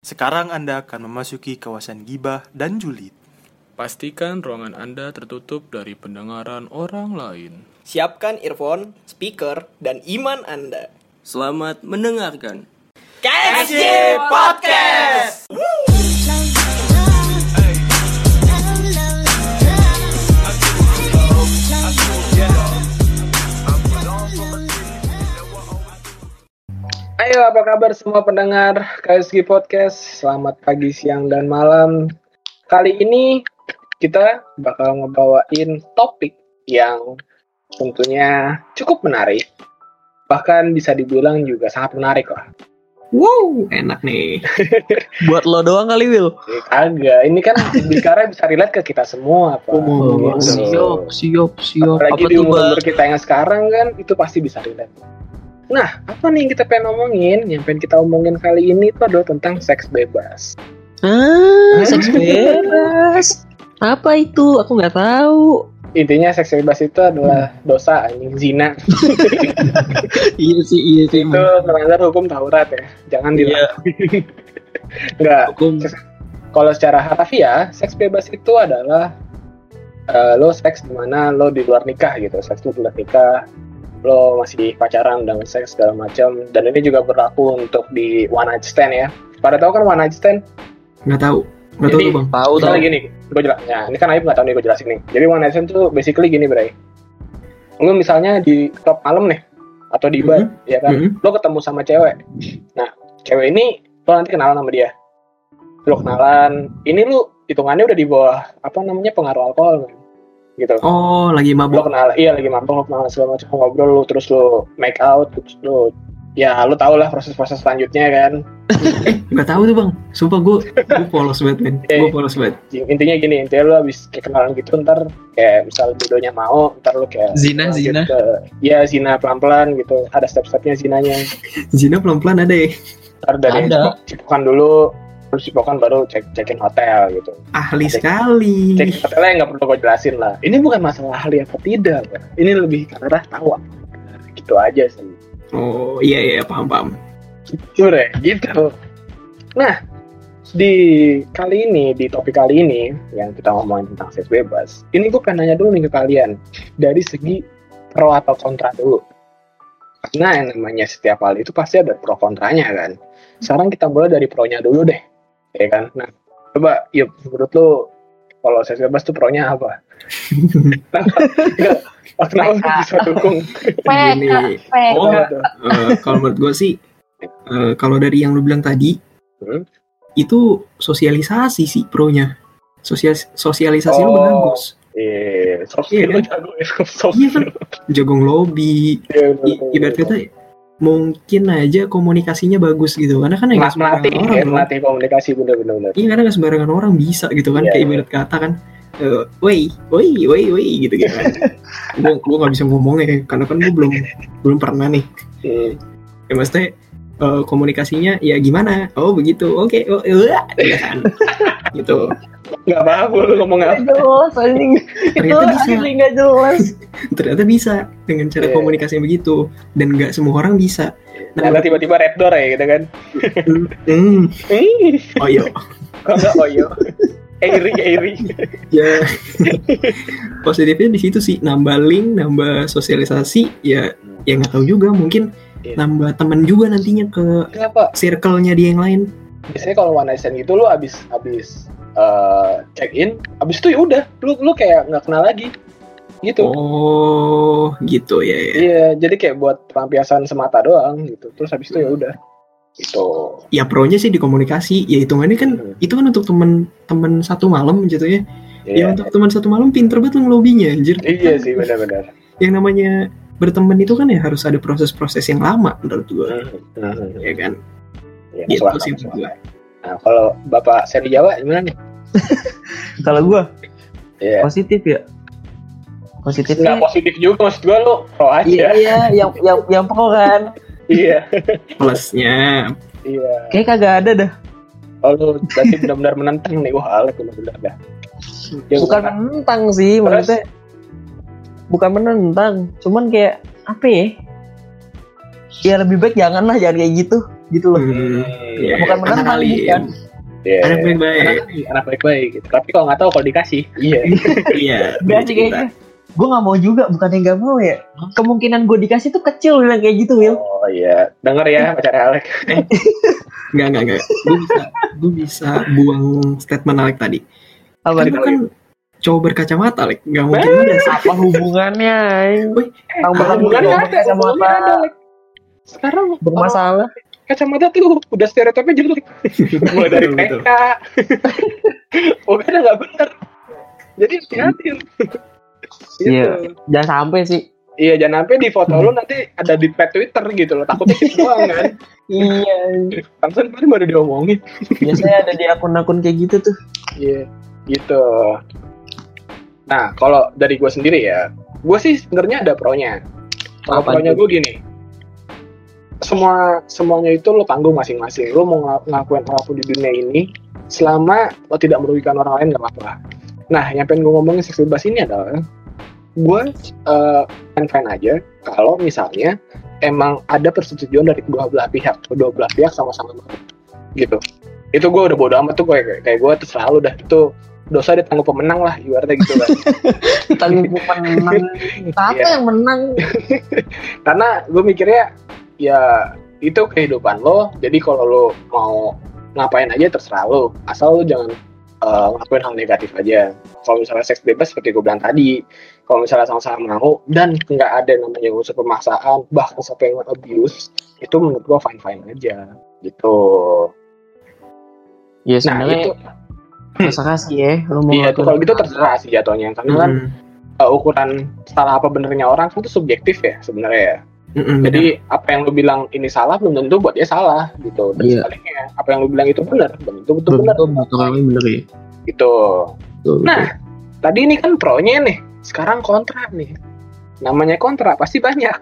Sekarang Anda akan memasuki kawasan gibah dan julid. Pastikan ruangan Anda tertutup dari pendengaran orang lain. Siapkan earphone, speaker, dan iman Anda. Selamat mendengarkan. KSJ Podcast! Ayo, apa kabar semua pendengar KSG Podcast? Selamat pagi, siang, dan malam. Kali ini kita bakal ngebawain topik yang tentunya cukup menarik. Bahkan bisa dibilang juga sangat menarik lah. Wow, enak nih. Buat lo doang kali, Will. Eh, Kagak, ini kan bicara bisa relate ke kita semua, Pak. Oh, Gitu. siap, siap, siap. Apalagi Apa di umur kita yang sekarang kan, itu pasti bisa relate. Nah, apa nih yang kita pengen ngomongin? Yang pengen kita omongin kali ini itu adalah tentang seks bebas. Ah, seks bebas. Apa itu? Aku nggak tahu. Intinya seks bebas itu adalah dosa, anjing zina. iya sih, iya sih. itu melanggar hukum Taurat ya. Jangan Iya. dilakuin. Enggak. Hukum. Kalau secara harfiah, seks bebas itu adalah eh, lo seks di mana lo di luar nikah gitu. Seks di luar nikah, lo masih pacaran dan seks segala macam. Dan ini juga berlaku untuk di one night stand ya. Pada tahu kan one night stand? Nggak tahu. Nggak tahu tuh, Bang. Tahu Misalnya gini, gue jelas. Ya, ini kan Aib nggak tahu nih gue jelasin nih. Jadi one night stand tuh basically gini, Bray. Lo misalnya di klub malam nih, atau di bar, ya kan? Mhm. lo ketemu sama cewek. Nah, cewek ini lo nanti kenalan sama dia. Lo kenalan, ini lu hitungannya udah di bawah apa namanya pengaruh alkohol? Gitu. Oh, lagi Lo mabuk. kenal, iya lagi mabuk, lo kenalan segala macam ngobrol, lo terus lo make out, terus lo ya lo tau lah proses-proses selanjutnya kan. Nggak tahu tuh, Bang. Sumpah gue, gue polos banget, men. Eh. Gue polos banget. Intinya gini, intinya lo abis kayak kenalan gitu ntar kayak misal jodohnya mau, ntar lo kayak Zina, zina. ke, ya zina pelan-pelan gitu. Ada step-stepnya zinanya. Zina pelan-pelan ada ya. Ntar dari Ada. cipokan dulu, terus cipokan baru cek cekin hotel gitu. Ahli Cek- sekali. cek hotelnya nggak perlu gue jelasin lah. Ini bukan masalah ahli apa tidak ini lebih karena tahu gitu aja sih. Oh, iya, iya, paham, paham. gitu deh gitu. Nah di kali ini di topik kali ini yang kita ngomongin tentang seks bebas ini gue pengen nanya dulu nih ke kalian dari segi pro atau kontra dulu. Karena yang namanya setiap hal itu pasti ada pro kontranya kan? Sekarang kita mulai dari pro nya dulu deh ya kan nah coba yuk menurut lu kalau seks bebas tuh pro nya apa Enggak. Oh, kenapa lu bisa dukung? Gini. Oh, Oh, eh, kalau menurut gue sih, eh, kalau dari yang lu bilang tadi, Hmm. itu sosialisasi sih pro-nya. Sosial sosialisasi lu Oh. bagus. Iya, soft Iya skill kan? lu jago ya, soft Iya skill. Jagong lobby. Iya, bener, ibarat kata mungkin aja komunikasinya bagus gitu. Karena kan ya nggak melatih, sembarangan ya, orang. dong. melatih komunikasi bener-bener. bener. Iya karena nggak sembarangan orang bisa gitu kan. Iya, Kayak iya. ibarat kata kan. eh, Woi, woi, woi, woi gitu gitu kan. gue gue nggak bisa ngomongnya karena kan gue belum belum pernah nih. Hmm. Ya maksudnya eh, komunikasinya ya gimana? Oh begitu. Oke. Oh, iya kan. gitu. Nggak apa-apa lu ngomong apa. jelas anjing. Ternyata bisa. nggak jelas. Ternyata bisa dengan cara Iya. komunikasi yang begitu dan nggak semua orang bisa. Nah, tiba-tiba red door ya gitu kan. Oh iya. Kok nggak oyo? Airy, airy. ya positifnya di situ sih nambah link nambah sosialisasi ya ya nggak tahu juga mungkin Iya. nambah temen juga nantinya ke Kenapa? circle-nya dia yang lain Biasanya kalau one night stand gitu lu abis abis eh, check in, abis itu ya udah, lu lu kayak nggak kenal lagi. Gitu. oh gitu ya ya Iya, jadi kayak buat pelampiasan semata doang gitu. Terus habis itu ya udah. Gitu. ya pro-nya sih di komunikasi ya hitungannya kan Hmm. itu kan untuk temen-temen satu malam gitu ya ya Iya. untuk teman satu malam pinter banget ngelobinya anjir Iya sih benar-benar. yang namanya berteman itu kan ya harus ada proses-proses yang lama menurut gua Hmm, hmm, ya kan Iya, gitu masuk akal, sih. Nah, kalau Bapak seri Jawa gimana nih? Kalau gua Iya. positif ya. Nggak Positifnya positif juga maksud gua lu pro aja. iya iya yang yang yang pro kan. Iya. plusnya Iya. Kayak kagak ada dah. Oh, lu berarti benar-benar menentang nih. Wah, Alek benar-benar dah. Ya, Bukan menentang sih, Terus? maksudnya bukan menentang, cuman kayak apa ya? Ya lebih baik jangan lah, jangan kayak gitu. Gitu loh. Hmm, iya, Bukan anak menentang, alim. bukan. Iya. Anak baik-baik. Anak, anak baik-baik gitu. Tapi kalau nggak tahu kalau dikasih, iya. Iya. Udah sih kayaknya. Gue gak mau juga, bukan yang gak mau ya. Kemungkinan gue dikasih tuh kecil bilang kayak gitu, Will. Oh iya, denger ya pacar Alex. Enggak, enggak, enggak. Gue bisa, gue bisa buang statement Alek tadi. Apa? Kan gue kan cowok berkacamata, Alek. Gak mungkin ada sih. Apa hubungannya? Wih, Apa hubungannya ada? Ada, Alex. Sekarang bermasalah. Kacamata tuh udah stereotipnya jelek. Mulai dari. TK. Pokoknya nggak bener. Jadi hati-hati. Gitu. Iya. Jangan sampai sih. Iya, jangan sampai di foto lu nanti ada di pet Twitter gitu loh. Takutnya gitu doang kan. Iya. Langsung kemarin baru diomongin. Biasanya ada di akun-akun kayak gitu tuh. Iya, gitu. Nah, kalau dari gue sendiri ya, gue sih sebenarnya ada pro-nya. Kalau pro-nya gue gini, semua semuanya itu lo tanggung masing-masing. Lo mau ngelakuin apa pun di dunia ini, selama lo tidak merugikan orang lain nggak apa-apa. Nah, yang pengen gue ngomongin seks bebas ini adalah, gue uh, fine-fine aja kalau misalnya emang ada persetujuan dari kedua belah pihak, kedua belah pihak sama-sama gitu. Itu gue udah bodo amat tuh kayak kayak gue terserah lu dah itu dosa ditanggung pemenang lah ibaratnya gitu kan. Tanggung menang. Siapa Iya. yang menang? Karena gue mikirnya ya itu kehidupan lo. Jadi kalau lo mau ngapain aja terserah lo. Asal lo jangan eh, ngelakuin hal negatif aja. Kalau misalnya seks bebas seperti gue bilang tadi, kalau misalnya sama-sama mau dan nggak ada namanya unsur pemaksaan, bahkan sampai yang abuse, itu menurut gue fine fine aja gitu. Ya Nah sebenarnya itu, masa kasih ya. Lu mau iya kalau gitu terserah sih jatuhnya. Karena kan Hmm. eh, ukuran salah apa benernya orang kan itu subjektif ya sebenarnya ya. Mm-mm, Jadi apa yang lu bilang ini salah belum tentu buat dia salah gitu. Dan Iya. sebaliknya apa yang lu bilang itu benar belum tentu betul benar orang lain bener ya. gitu. Betul, Nah tadi ini kan pro-nya nih, sekarang kontra nih. Namanya kontra pasti banyak.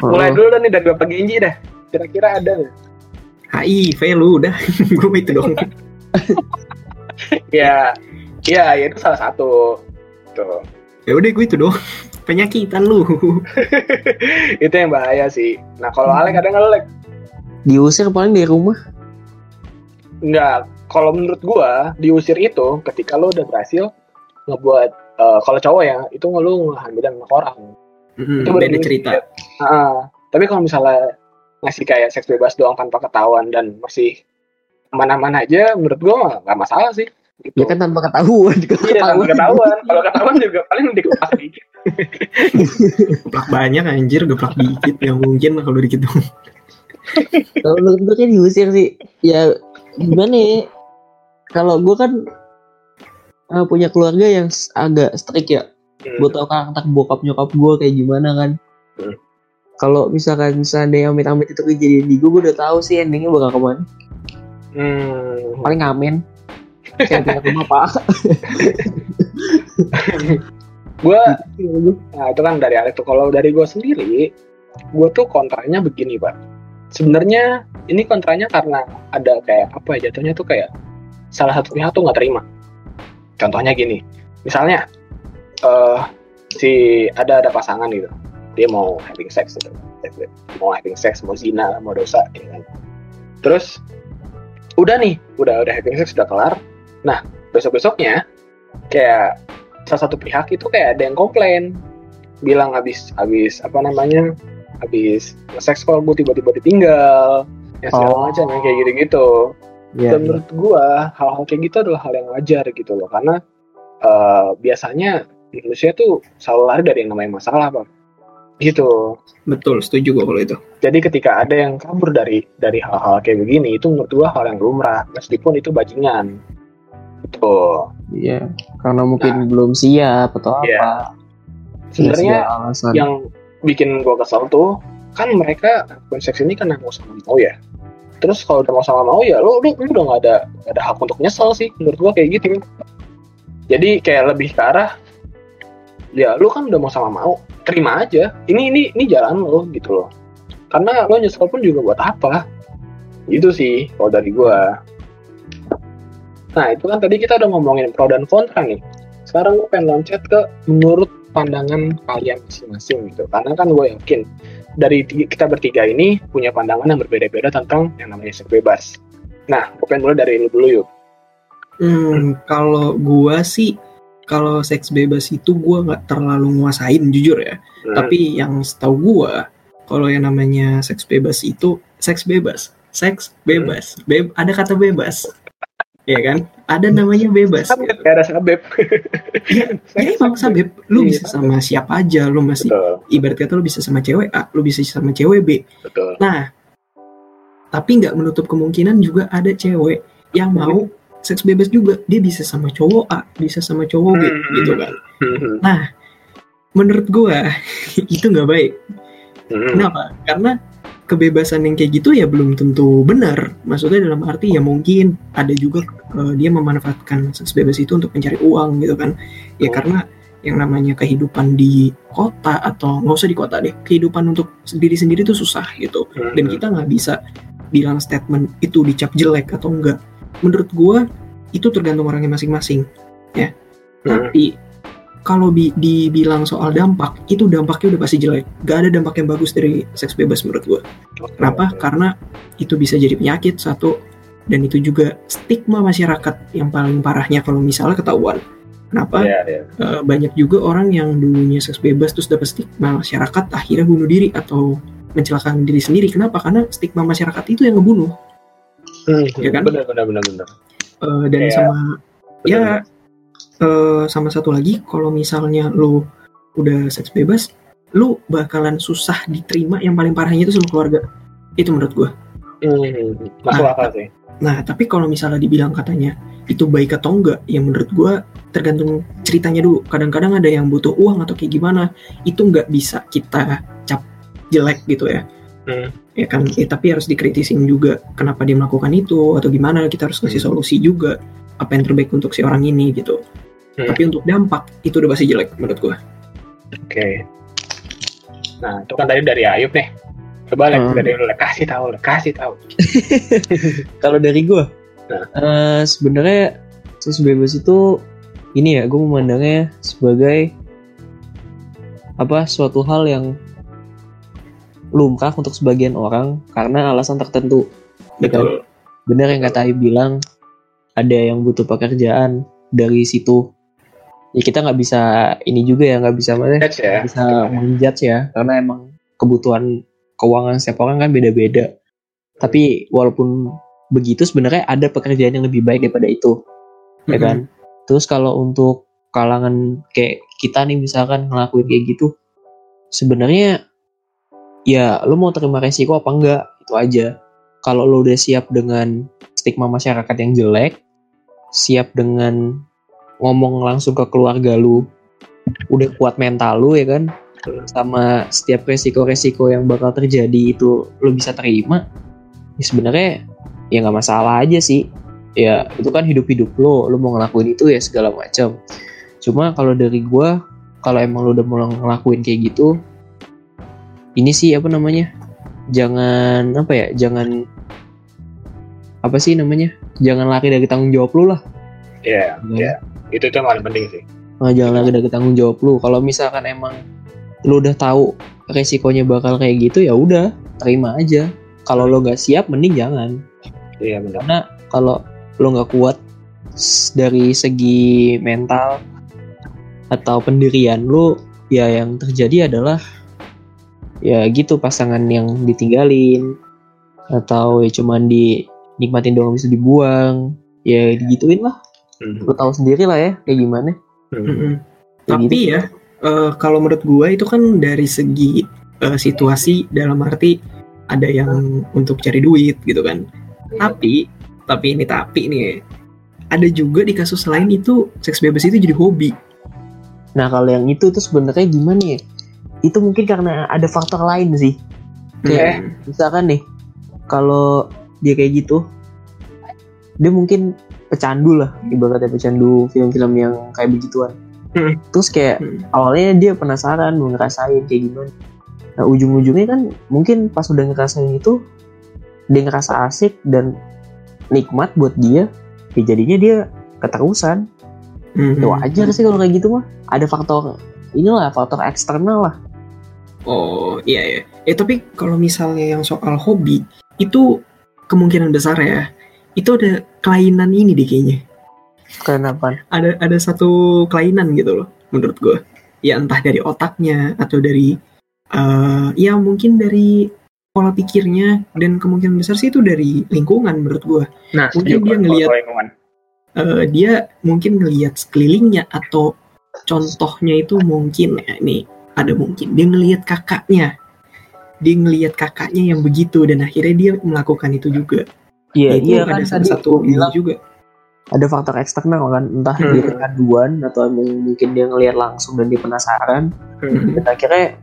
betul. Mulai Oh, dulu dah nih dari Bapak Genji dah. Kira-kira ada nggak? HIV lu udah. gue itu dong. Ya, ya, ya itu salah satu. Tuh. Ya udah gue itu dong. Penyakitan lu. itu yang bahaya sih. Nah kalau Hmm. Alek ada nggak lu, Lek? Diusir paling dari rumah. Enggak. Kalau menurut gua diusir itu ketika lo udah berhasil ngebuat eh, kalau cowok ya itu lu ngehamilin anak orang. Mm-mm, Itu beda cerita. Ah, tapi kalau misalnya ngasih kayak seks bebas doang tanpa ketahuan dan masih aman-aman aja, menurut gua mah nggak masalah sih. Gitu. Ya kan tanpa ketahuan. Iya, tanpa ketahuan. Kalau ketahuan juga paling dikepas dikit. Geplak banyak anjir, geplak dikit. Yang mungkin kalau dikit dong. Kalau menurut gue kan diusir sih. Ya gimana ya? Kalau gue kan eh, punya keluarga yang agak strict ya. Hmm. Gue tau karakter bokap nyokap gue kayak gimana kan. Hmm. Kalau misalkan seandainya amit-amit itu kejadian di gue, gue udah tahu sih endingnya bakal ke mana. Hmm. Paling ngamen. Kayak pindah rumah pak. Gua Nah itu kan dari Alex tuh. Kalau dari gue sendiri, gue tuh kontranya begini pak. Sebenarnya ini kontranya karena ada kayak apa ya jatuhnya tuh kayak salah satu pihak tuh nggak terima. Contohnya gini, misalnya eh si ada ada pasangan gitu, dia mau having sex gitu, mau having sex, mau zina, mau dosa, ya kan. Terus udah nih, udah udah having sex udah kelar. Nah besok besoknya kayak salah satu pihak itu kayak ada yang komplain bilang habis habis apa namanya habis seks kok gue tiba-tiba ditinggal ya segala Oh. macam yang kayak gitu-gitu Iya. dan menurut gua hal-hal kayak gitu adalah hal yang wajar gitu loh karena eh, biasanya manusia tuh selalu lari dari yang namanya masalah pak gitu Betul, setuju gue kalau itu. jadi ketika ada yang kabur dari dari hal-hal kayak begini itu menurut gua hal yang lumrah meskipun itu bajingan gitu Iya. Karena mungkin belum siap atau Iya. apa. sebenarnya Ya, yang bikin gue kesel tuh kan mereka konsep ini kan mau sama mau ya. Terus kalau udah mau sama mau ya lu lu, lu udah nggak ada nggak ada hak untuk nyesel sih menurut gue kayak gitu. Jadi kayak lebih ke arah ya lu kan udah mau sama mau terima aja. Ini ini ini jalan lo gitu loh. Karena lo nyesel pun juga buat apa? Itu sih kalau dari gue nah itu kan tadi kita udah ngomongin pro dan kontra nih sekarang gue pengen loncat ke menurut pandangan kalian masing-masing gitu karena kan gue yakin dari kita bertiga ini punya pandangan yang berbeda-beda tentang yang namanya seks bebas. Nah, gue pengen mulai dari lu dulu yuk. Hmm, kalau gua sih kalau seks bebas itu gua nggak terlalu nguasain jujur ya. Hmm. Tapi yang setahu gua kalau yang namanya seks bebas itu seks bebas, seks bebas, Beb- ada kata bebas, ya kan? Ada namanya bebas. Sabep, ya ada sabep. Ya emang sabep, lu Iya, bisa sama siapa aja, lu masih Betul, ibarat kata lu bisa sama cewek A, lu bisa sama cewek B. betul. Nah, tapi nggak menutup kemungkinan juga ada cewek yang mau seks bebas juga. Dia bisa sama cowok A, bisa sama cowok B, Hmm. gitu kan. Hmm, Nah, menurut gua itu nggak baik. hmm, Kenapa? Karena kebebasan yang kayak gitu ya belum tentu benar. Maksudnya dalam arti ya mungkin ada juga eh, dia memanfaatkan seks bebas itu untuk mencari uang gitu kan. Ya Oh. karena yang namanya kehidupan di kota atau nggak usah di kota deh, kehidupan untuk diri sendiri itu susah gitu. hmm, Dan kita nggak bisa bilang statement itu dicap jelek atau enggak. Menurut gua itu tergantung orangnya masing-masing. Ya. Hmm. Tapi kalau bi- dibilang soal dampak, itu dampaknya udah pasti jelek. Gak ada dampak yang bagus dari seks bebas menurut gua. Oke, Kenapa? Karena itu bisa jadi penyakit satu, dan itu juga stigma masyarakat yang paling parahnya kalau misalnya ketahuan. Kenapa? Iya, iya. Eh, banyak juga orang yang dulunya seks bebas terus dapat stigma masyarakat akhirnya bunuh diri atau mencelakakan diri sendiri. Kenapa? Karena stigma masyarakat itu yang ngebunuh. Hmm, Iya kan? Benar, benar, benar, benar. Eh, dan Iya. sama Benar. ya eh, sama satu lagi kalau misalnya lu udah seks bebas, lu bakalan susah diterima yang paling parahnya itu sama keluarga. Itu menurut gua. Hmm, masuk Nah, akal sih. Nah, tapi kalau misalnya dibilang katanya itu baik atau enggak, ya menurut gua tergantung ceritanya dulu. Kadang-kadang ada yang butuh uang atau kayak gimana, itu nggak bisa kita cap jelek gitu ya. Hmm. Ya kan, eh, tapi harus dikritisin juga kenapa dia melakukan itu atau gimana. Kita harus kasih Hmm. solusi juga apa yang terbaik untuk si orang ini gitu. Hmm. Tapi untuk dampak itu udah pasti jelek menurut gua. Oke. Nah, itu kan tadi dari Ayub nih. Coba Lek, Hmm. dari lu kasih tahu, kasih tahu. Kalau dari gue, Nah. eh, sebenarnya seks bebas itu ini ya, gue memandangnya sebagai apa suatu hal yang lumrah untuk sebagian orang karena alasan tertentu. Ya kan? Betul. Benar yang kata Ayub bilang, ada yang butuh pekerjaan dari situ. Ya kita nggak bisa ini juga ya nggak bisa mana ya. bisa menjudge ya karena emang kebutuhan keuangan setiap orang kan beda-beda. Tapi walaupun begitu sebenarnya ada pekerjaan yang lebih baik daripada itu, ya kan? Terus kalau untuk kalangan kayak kita nih misalkan ngelakuin kayak gitu, sebenarnya ya lu mau terima resiko apa enggak itu aja. Kalau lu udah siap dengan stigma masyarakat yang jelek, siap dengan ngomong langsung ke keluarga lu, udah kuat mental lu ya kan, sama setiap resiko-resiko yang bakal terjadi itu lo bisa terima ya sebenarnya ya nggak masalah aja sih. Ya itu kan hidup-hidup lo lo mau ngelakuin itu ya segala macam. Cuma kalau dari gua kalau emang lo udah mau ngelakuin kayak gitu ini sih apa namanya? Jangan apa ya? Jangan apa sih namanya? Jangan lari dari tanggung jawab lu lah Iya, iya. Itu itu yang paling penting sih. Nah, jangan lagi dari tanggung jawab lu. Kalau misalkan emang lu udah tahu resikonya bakal kayak gitu ya udah terima aja. Kalau lo nggak siap mending jangan. Iya benar. Karena kalau lo nggak kuat dari segi mental atau pendirian lu ya yang terjadi adalah ya gitu pasangan yang ditinggalin atau ya cuman dinikmatin doang bisa dibuang ya digituin lah Hmm. lo tahu sendiri lah ya kayak gimana Hmm. Kayak Tapi gitu. ya, eh, kalau menurut gua itu kan dari segi eh, situasi dalam arti ada yang untuk cari duit gitu kan. Tapi, tapi ini tapi nih, ada juga di kasus lain itu seks bebas itu jadi hobi. Nah kalau yang itu tuh sebenarnya gimana ya? Itu mungkin karena ada faktor lain sih. Kayak Hmm. misalkan nih, kalau dia kayak gitu, dia mungkin pecandu lah, ibaratnya pecandu film-film yang kayak begituan. Hmm. Terus kayak Hmm. awalnya dia penasaran mau ngerasain kayak gimana. Nah ujung-ujungnya kan mungkin pas udah ngerasain itu, dia ngerasa asik dan nikmat buat dia, ya jadinya dia keterusan. Hmm. Ya wajar sih kalau kayak gitu mah. Ada faktor inilah faktor eksternal lah. Oh iya ya. Eh tapi kalau misalnya yang soal hobi itu kemungkinan besar ya. Itu ada kelainan ini deh kayaknya. Kenapa? Ada ada satu kelainan gitu loh menurut gue. Ya entah dari otaknya atau dari eh ya mungkin dari pola pikirnya dan kemungkinan besar sih itu dari lingkungan menurut gue. Nah, Mungkin setuju dia ngelihat-. Eh, dia mungkin ngelihat sekelilingnya atau contohnya itu mungkin ya nih ada mungkin dia ngelihat kakaknya dia ngelihat kakaknya yang begitu dan akhirnya dia melakukan itu juga Iya, itu iya ada kan salah tadi satu bilang juga ada faktor eksternal kan, entah Hmm. dia kecanduan atau mungkin dia ngelihat langsung dan dia penasaran. Hmm. Dan akhirnya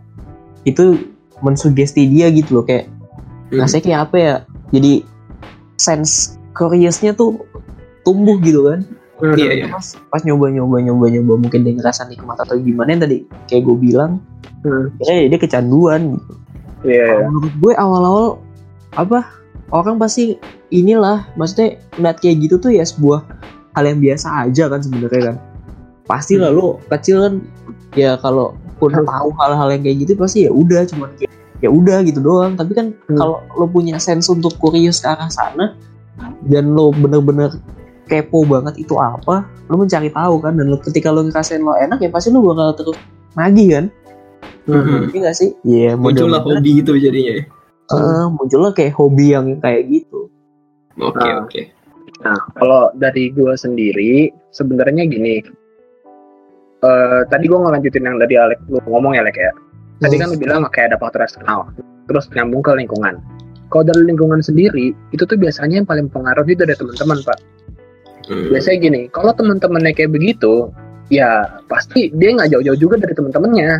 itu mensugesti dia gitu loh kayak Hmm. rasanya kayak apa ya? Jadi sense curiousnya tuh tumbuh gitu kan. Hmm. Iya, iya. Pas, pas nyoba nyoba nyoba nyoba mungkin dia ngerasa nikmat atau gimana yang tadi kayak gue bilang, Hmm. akhirnya dia kecanduan gitu. Iya. Kalau menurut gue awal-awal apa orang pasti inilah maksudnya ngeliat kayak gitu tuh ya sebuah hal yang biasa aja kan sebenarnya kan pasti lah lo kecil kan ya kalau pun Hmm. tahu hal-hal yang kayak gitu pasti ya udah cuman kayak ya udah gitu doang tapi kan Hmm. kalau lo punya sense untuk kurios ke arah sana dan lo bener-bener kepo banget itu apa lo mencari tahu kan dan lo, ketika lo ngerasain lo enak ya pasti lo bakal terus nagih kan Hmm. Iya gak sih? Iya, muncullah mudah-mudahan hobi itu jadinya ya. Eh, muncullah kayak hobi yang kayak gitu. oke Ah. oke Nah, kalau dari gue sendiri, sebenarnya gini. Eh tadi gue ngelanjutin yang tadi Alek lu ngomong ya, Lek ya. Tadi kan lu bilang kayak ada faktor eksternal, terus nyambung ke lingkungan. Kalau dari lingkungan sendiri, itu tuh biasanya yang paling pengaruh itu dari teman-teman, Pak. Hmm. Biasanya gini, kalau teman-temannya kayak begitu, ya pasti dia nggak jauh-jauh juga dari teman-temannya.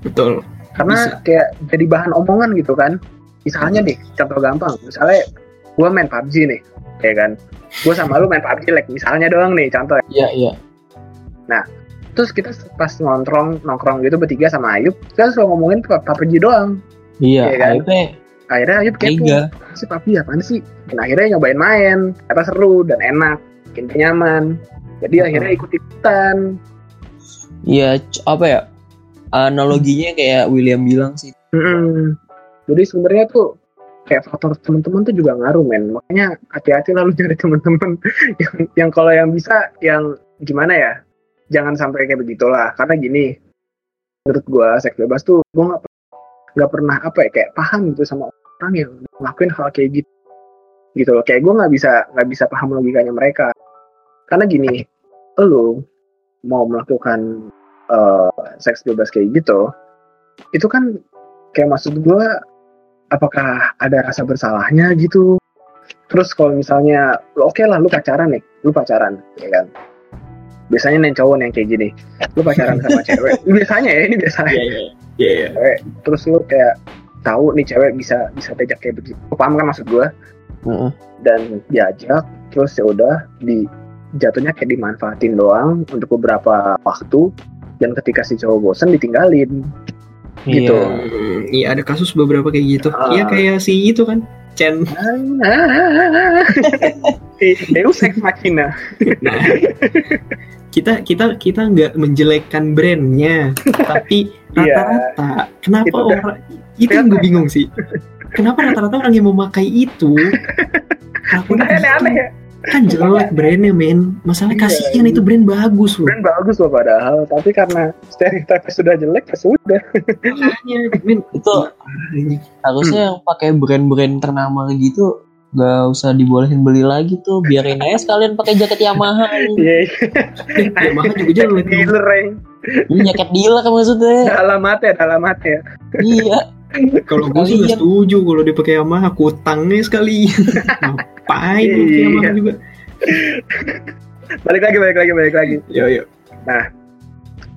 betul Karena kayak jadi bahan omongan gitu kan. Misalnya nih, contoh gampang. Misalnya gue main PUBG nih, ya kan. Gue sama lu main PUBG, like misalnya doang nih, contoh Iya, iya. terus kita pas nongkrong nongkrong gitu bertiga sama Ayub kita selalu ngomongin PUBG doang Iya, Iya kan? akhirnya akhirnya Ayub kepo si PUBG apaan sih dan akhirnya nyobain main kata seru dan enak bikin nyaman jadi Hmm. akhirnya ikut ikutan Iya, apa ya? Analoginya kayak William bilang sih. Jadi sebenarnya tuh kayak faktor teman-teman tuh juga ngaruh men. Makanya hati-hati lalu cari teman-teman yang yang kalau yang bisa yang gimana ya jangan sampai kayak begitulah. Karena gini menurut gua seks bebas tuh gua nggak nggak pernah apa ya kayak paham gitu sama orang yang ngelakuin hal kayak gitu. Gitu loh. Kayak gua nggak bisa nggak bisa paham logikanya mereka. Karena gini lo mau melakukan eh, seks bebas kayak gitu itu kan kayak maksud gua apakah ada rasa bersalahnya gitu? Terus kalau misalnya oke lah lu pacaran nih lu pacaran ya kan? Biasanya nih cowok nih yang kayak gini lu pacaran sama cewek. Biasanya ya ini biasanya. Iya iya. cewek terus lu kayak tahu nih cewek bisa bisa diajak kayak begitu. Lu paham kan maksud gua? Heeh. dan diajak terus ya udah di jatuhnya kayak dimanfaatin doang untuk beberapa waktu. Dan ketika si cowok bosen ditinggalin Gitu. Iya. Hmm, iya ada kasus beberapa kayak gitu Ah. iya kayak si itu kan Chen Deus Ex Machina Nah, kita kita kita nggak menjelekkan brandnya, tapi Iya. rata-rata kenapa Itu udah- orang itu yang gue bingung sih. Kenapa rata-rata orang yang memakai itu lakukan aneh-aneh ya kan jelek brandnya men. Masalah Iya, kasihan iya. itu brand bagus loh. brand bagus loh padahal tapi karena stereotipnya sudah jelek ya sudah Makanya, men. Itu harusnya yang pakai brand-brand ternama gitu gak usah dibolehin beli lagi tuh biarin aja sekalian pakai jaket Yamaha iya Eh, Yamaha juga jelek. dealer ini jaket dealer maksudnya dalam mata ya dalam mata ya iya Kalau gue sih nggak setuju kalau dipakai Yamaha kutangnya sekali. Ngapain pakai Iya. Yamaha juga? balik lagi balik lagi balik lagi Yo yo.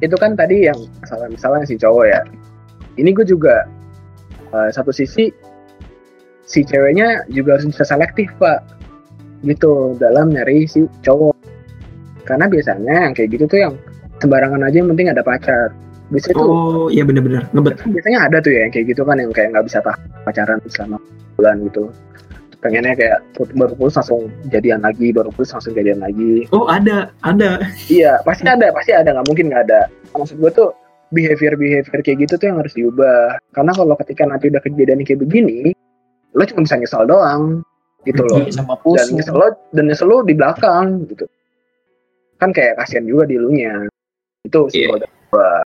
itu kan tadi yang masalah misalnya si cowok ya ini gue juga eh, satu sisi si ceweknya juga harus bisa selektif pak gitu dalam nyari si cowok karena biasanya yang kayak gitu tuh yang sembarangan aja yang penting ada pacar biasanya tuh Oh iya benar-benar ngebet. biasanya ada tuh ya yang kayak gitu kan yang kayak nggak bisa tahan pacaran selama bulan gitu. Pengennya kayak baru putus langsung jadian lagi baru putus langsung jadian lagi. Oh ada ada. iya pasti ada pasti ada nggak mungkin nggak ada. Maksud gue tuh behavior behavior kayak gitu tuh yang harus diubah. Karena kalau ketika nanti udah kejadian kayak begini lo cuma bisa nyesel doang gitu loh. Iya, sama dan nyesel lo dan nyesel lo di belakang gitu. Kan kayak kasihan juga di lunya. Itu sih Iya. kalau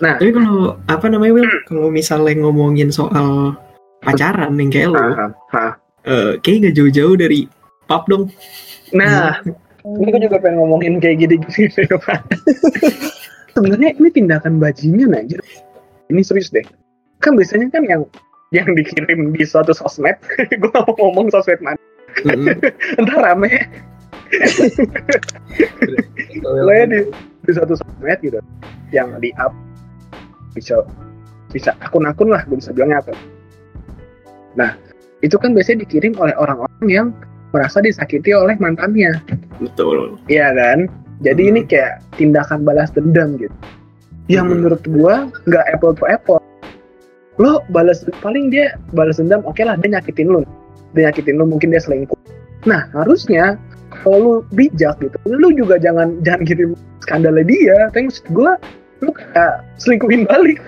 gua. Tapi kalau apa namanya Will? Kalau misalnya ngomongin soal pacaran yang kayak lo, eh, kayak gak jauh-jauh dari pub dong. nah. Ini gue juga pengen ngomongin kayak gini gini Pak. sebenarnya ini tindakan bajingan aja ini serius deh. Kan biasanya kan yang yang dikirim di suatu sosmed gue gak mau ngomong sosmed mana. Entar rame. Lo ya di, di suatu sosmed gitu yang di up bisa bisa akun-akun lah gue bisa bilangnya apa nah itu kan biasanya dikirim oleh orang-orang yang merasa disakiti oleh mantannya Betul. Iya kan? Jadi ini kayak tindakan balas dendam gitu. Yang Hmm. menurut gua nggak apple to apple. Lo balas paling dia balas dendam, oke lah dia nyakitin lu. Dia nyakitin lu mungkin dia selingkuh. Nah, harusnya kalau lu bijak gitu, lu juga jangan jangan kirim skandalnya dia. Tapi maksud gua lu kayak selingkuhin balik.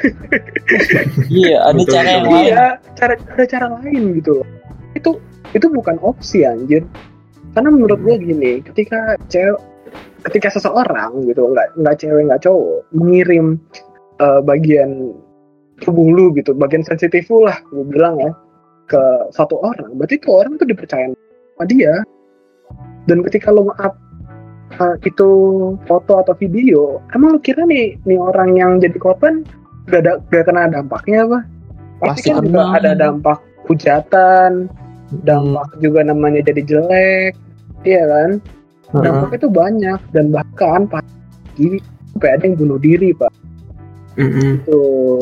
iya ada Betul, cara yang lain Iya, cara ada cara lain gitu loh. Itu itu bukan opsi anjir. Karena menurut gue gini, ketika cewek ketika seseorang gitu nggak nggak cewek nggak cowok mengirim eh, bagian tubuh lu gitu, bagian sensitif lu lah, gue bilang ya ke satu orang, berarti itu orang tuh dipercaya sama dia. Dan ketika lo nge-up eh, itu foto atau video, emang lu kira nih nih orang yang jadi korban gak ada gak kena dampaknya apa? Pasti Pasti kan juga ada dampak hujatan, dampak juga namanya jadi jelek, iya kan? Dampaknya itu banyak dan bahkan pagi sampai ada yang bunuh diri pak. Mm-mm. Tuh,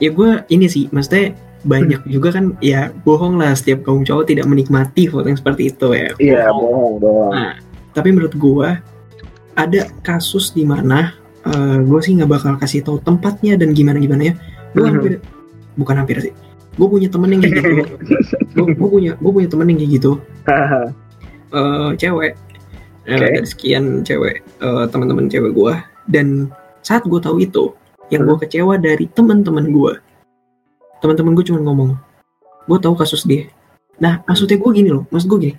Ya gue ini sih, maksudnya banyak juga kan ya bohong lah setiap kaum cowok tidak menikmati foto yang seperti itu ya. iya bohong doang. Nah, tapi menurut gua ada kasus di mana eh, gua sih nggak bakal kasih tahu tempatnya dan gimana gimana ya. Gue Mhm. hampir bukan hampir sih. Gue punya temen yang kayak gitu. Gue punya gue punya temen yang kayak gitu. eh cewek. Eh, Oke. dari sekian cewek eh, teman-teman cewek gua dan saat gue tahu itu, yang gue kecewa dari teman-teman gua. Teman-teman gue cuma ngomong, gue tahu kasus dia. Nah, maksudnya gue gini loh, maksud gue gini.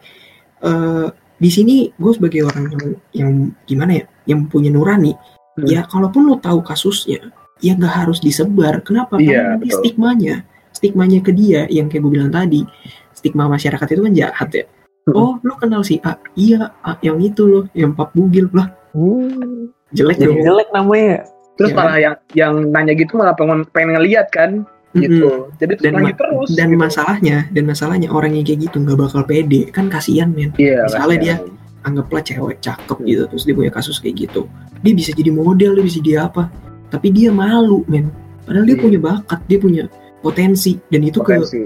eh di sini gue sebagai orang yang, yang gimana ya, yang punya nurani, Hmm. ya kalaupun lo tahu kasusnya, ya nggak harus disebar. Kenapa? Iya, Karena stigmanya, stigmanya ke dia yang kayak gue bilang tadi, stigma masyarakat itu kan jahat ya. Hmm. Oh, lo kenal si A? Iya, A, yang itu loh, yang pap bugil lah, Hmm, jelek jadi dong. jelek namanya Terus Ya. malah yang yang nanya gitu malah pengen pengen ngeliat kan, Gitu. Jadi terus Dan ma- terus. Dan gitu. masalahnya, dan masalahnya orang yang kayak gitu nggak bakal pede, kan kasihan men. Iya, misalnya dia- Anggaplah cewek cakep gitu, terus dia punya kasus kayak gitu. Dia bisa jadi model, dia bisa jadi apa? Tapi dia malu men. Padahal dia Iya. punya bakat, dia punya potensi, dan itu ke, Potensi.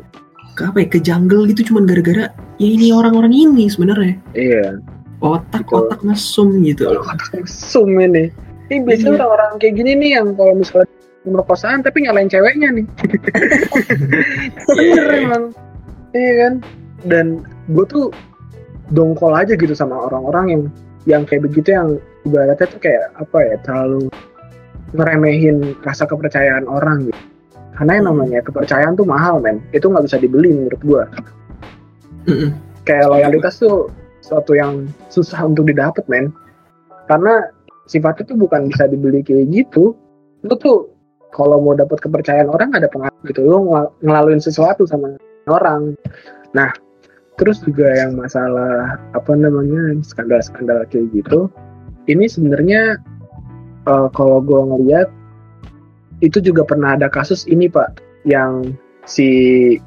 ke apa ya? Ke jungle gitu cuman gara-gara ya ini orang-orang ini sebenarnya Iya. otak-otak mesum gitu. loh. Sum ini. Ini biasanya Iya. orang-orang kayak gini nih yang kalau misalnya pemerkosaan tapi nyalain ceweknya nih. Bener emang. Iya kan? Dan gue tuh dongkol aja gitu sama orang-orang yang yang kayak begitu yang ibaratnya tuh kayak apa ya terlalu ngeremehin rasa kepercayaan orang gitu. Karena yang namanya kepercayaan tuh mahal men, itu nggak bisa dibeli menurut gue. Mm-mm. Kayak loyalitas tuh suatu yang susah untuk didapat men. Karena sifatnya tuh bukan bisa dibeli kayak gitu. Lu tuh kalau mau dapat kepercayaan orang ada pengaruh gitu. Lu ngel- ngelaluin sesuatu sama orang. Nah, terus juga yang masalah apa namanya skandal-skandal kayak gitu. Ini sebenarnya eh, kalau gua ngeliat itu juga pernah ada kasus ini pak yang si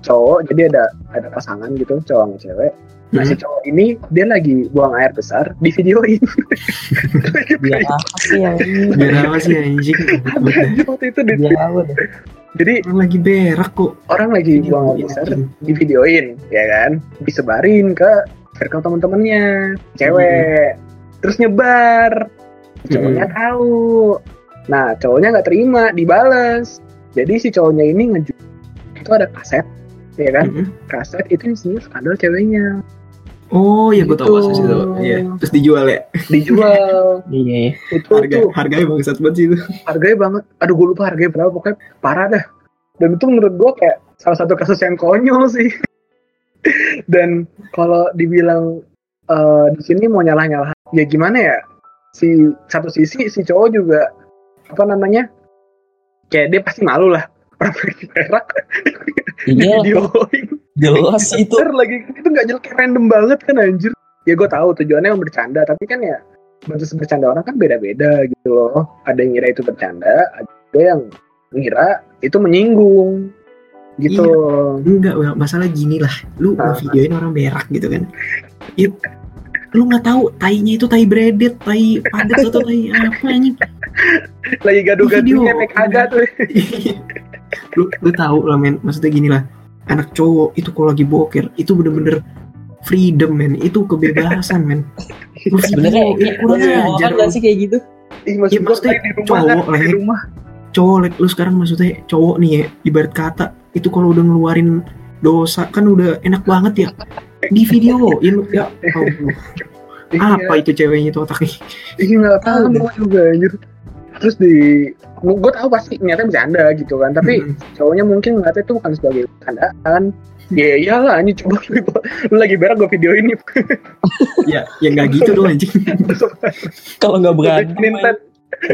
cowok jadi ada ada pasangan gitu cowok sama cewek nah si cowok ini dia lagi buang air besar di videoin. Biar apa sih ini Biar apa sih anjing? Jadi waktu itu di, biar apa deh jadi Orang lagi berak kok. orang lagi buang air besar di videoin ya kan? Disebarin ke circle teman-temannya cewek. Terus nyebar. Cowoknya tahu. Nah cowoknya nggak terima dibales. Jadi si cowoknya ini ngeju itu ada kaset ya kan? Mm-mm. kaset itu isinya skandal ceweknya Oh ya gue tau Gitu. kasus itu. Iya. Terus dijual ya. dijual Iya. itu Harga tuh harganya bangsat banget sih itu. harganya banget aduh gue lupa harganya berapa pokoknya parah dah dan itu menurut gue kayak salah satu kasus yang konyol sih dan kalau dibilang eh, di sini mau nyalah nyalah ya gimana ya si satu sisi si cowok juga apa namanya kayak dia pasti malu lah orang pakai perak Iya, videoin jelas itu. Lagi itu nggak jelas kayak random banget kan anjir ya gue tahu tujuannya yang bercanda tapi kan ya batas bercanda orang kan beda-beda gitu loh ada yang ngira itu bercanda ada yang ngira itu menyinggung gitu Enggak, Wel. masalah gini lah. Lu Ah. videoin orang berak gitu kan. Ya, lu nggak tahu tainya itu tai bredet, tai padat atau tai apa anjing. lagi gaduh-gaduhnya Video. naik kagak tuh lu lu tahu lah men, maksudnya gini lah. Anak cowok itu kalau lagi boker itu bener-bener freedom men, itu kebebasan men. Sebenarnya ya kurang ajar nggak sih kayak gitu? Ih, maksud Ya, maksudnya di rumah kan cowok lah di rumah. Cowok like, lu sekarang maksudnya cowok nih ya ibarat kata itu kalau udah ngeluarin dosa kan udah enak banget ya. Di video ya, lu- ya Allah. apa itu ceweknya itu otaknya? Iya nggak paham gue juga anjir terus di gue tahu pasti niatnya bercanda gitu kan tapi Mm. cowoknya mungkin ngeliatnya itu bukan sebagai bercandaan ya iyalah ini coba lu, lu lagi berak gue video ini ya ya nggak gitu dong anjing Kalau nggak berani.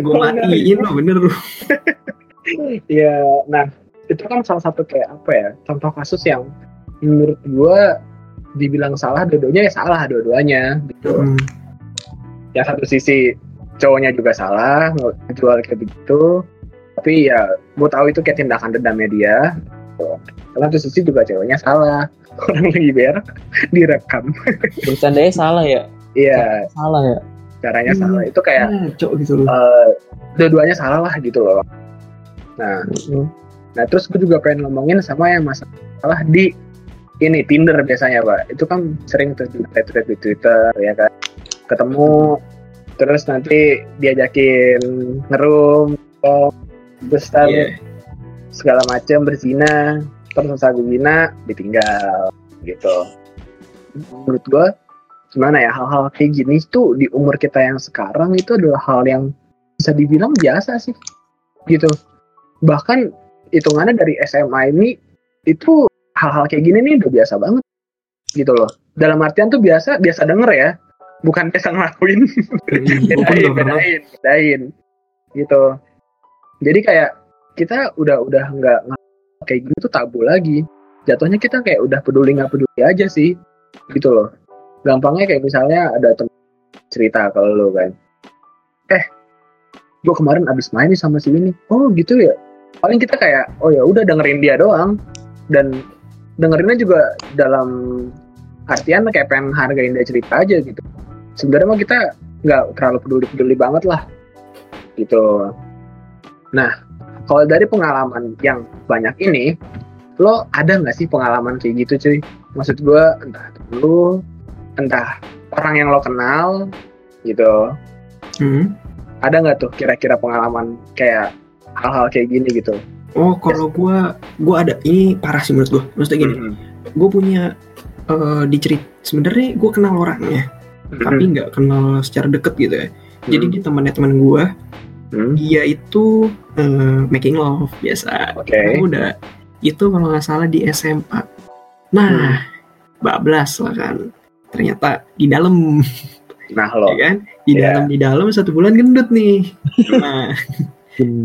Gue matiin lo bener lu Ya, nah itu kan salah satu kayak apa ya contoh kasus yang menurut gua dibilang salah dua-duanya ya salah dua-duanya gitu. Hmm. Ya satu sisi cowoknya juga salah jual kayak begitu, tapi ya gua tahu itu kayak tindakan dendamnya dia. Gitu. Karena satu sisi juga cowoknya salah orang lagi berak direkam. Bercandanya salah ya? Iya Salah ya? caranya Hmm. salah itu kayak Ngaco gitu loh eh, dua-duanya salah lah gitu loh. Nah, Nah terus gue juga pengen ngomongin sama yang masalah di ini Tinder biasanya pak. Itu kan sering tuh di thread-thread di Twitter ya kan. Ketemu terus nanti diajakin ngerum, ntar Iya. segala macam berzina, terus selesai berzina ditinggal gitu. Menurut gue gimana ya hal-hal kayak gini tuh di umur kita yang sekarang itu adalah hal yang bisa dibilang biasa sih gitu bahkan hitungannya dari SMA ini itu hal-hal kayak gini nih udah biasa banget gitu loh dalam artian tuh biasa biasa denger ya bukan biasa ngelakuin bedain bedain bedain gitu. Jadi kayak kita udah udah nggak nggak- kayak gitu tuh tabu lagi. Jatuhnya kita kayak udah peduli nggak peduli aja sih. Gitu loh. Gampangnya kayak misalnya ada temen cerita kalau lo kan. Eh gue kemarin abis main nih sama si ini. Oh gitu ya? Paling kita kayak oh ya udah dengerin dia doang. Dan dengerinnya juga dalam artian kayak pengen hargain dia cerita aja gitu sebenarnya mah kita nggak terlalu peduli peduli banget lah gitu. Nah kalau dari pengalaman yang banyak ini lo ada nggak sih pengalaman kayak gitu cuy? Maksud gue entah temen lu entah orang yang lo kenal gitu. Hmm. ada nggak tuh kira-kira pengalaman kayak hal-hal kayak gini gitu? Oh kalau gue gue ada. Ini parah sih menurut gue maksudnya gini Mhm. gue punya eh dicerit sebenarnya gue kenal orangnya tapi nggak kenal secara deket gitu ya. Jadi dia temannya teman gue Hmm. dia itu eh, making love biasa. Oke. Karena udah itu kalau nggak salah di SMA nah bablas lah kan. Ternyata di dalam. Nah lo. Ya kan? Di Iya. dalam di dalam satu bulan gendut nih. Nah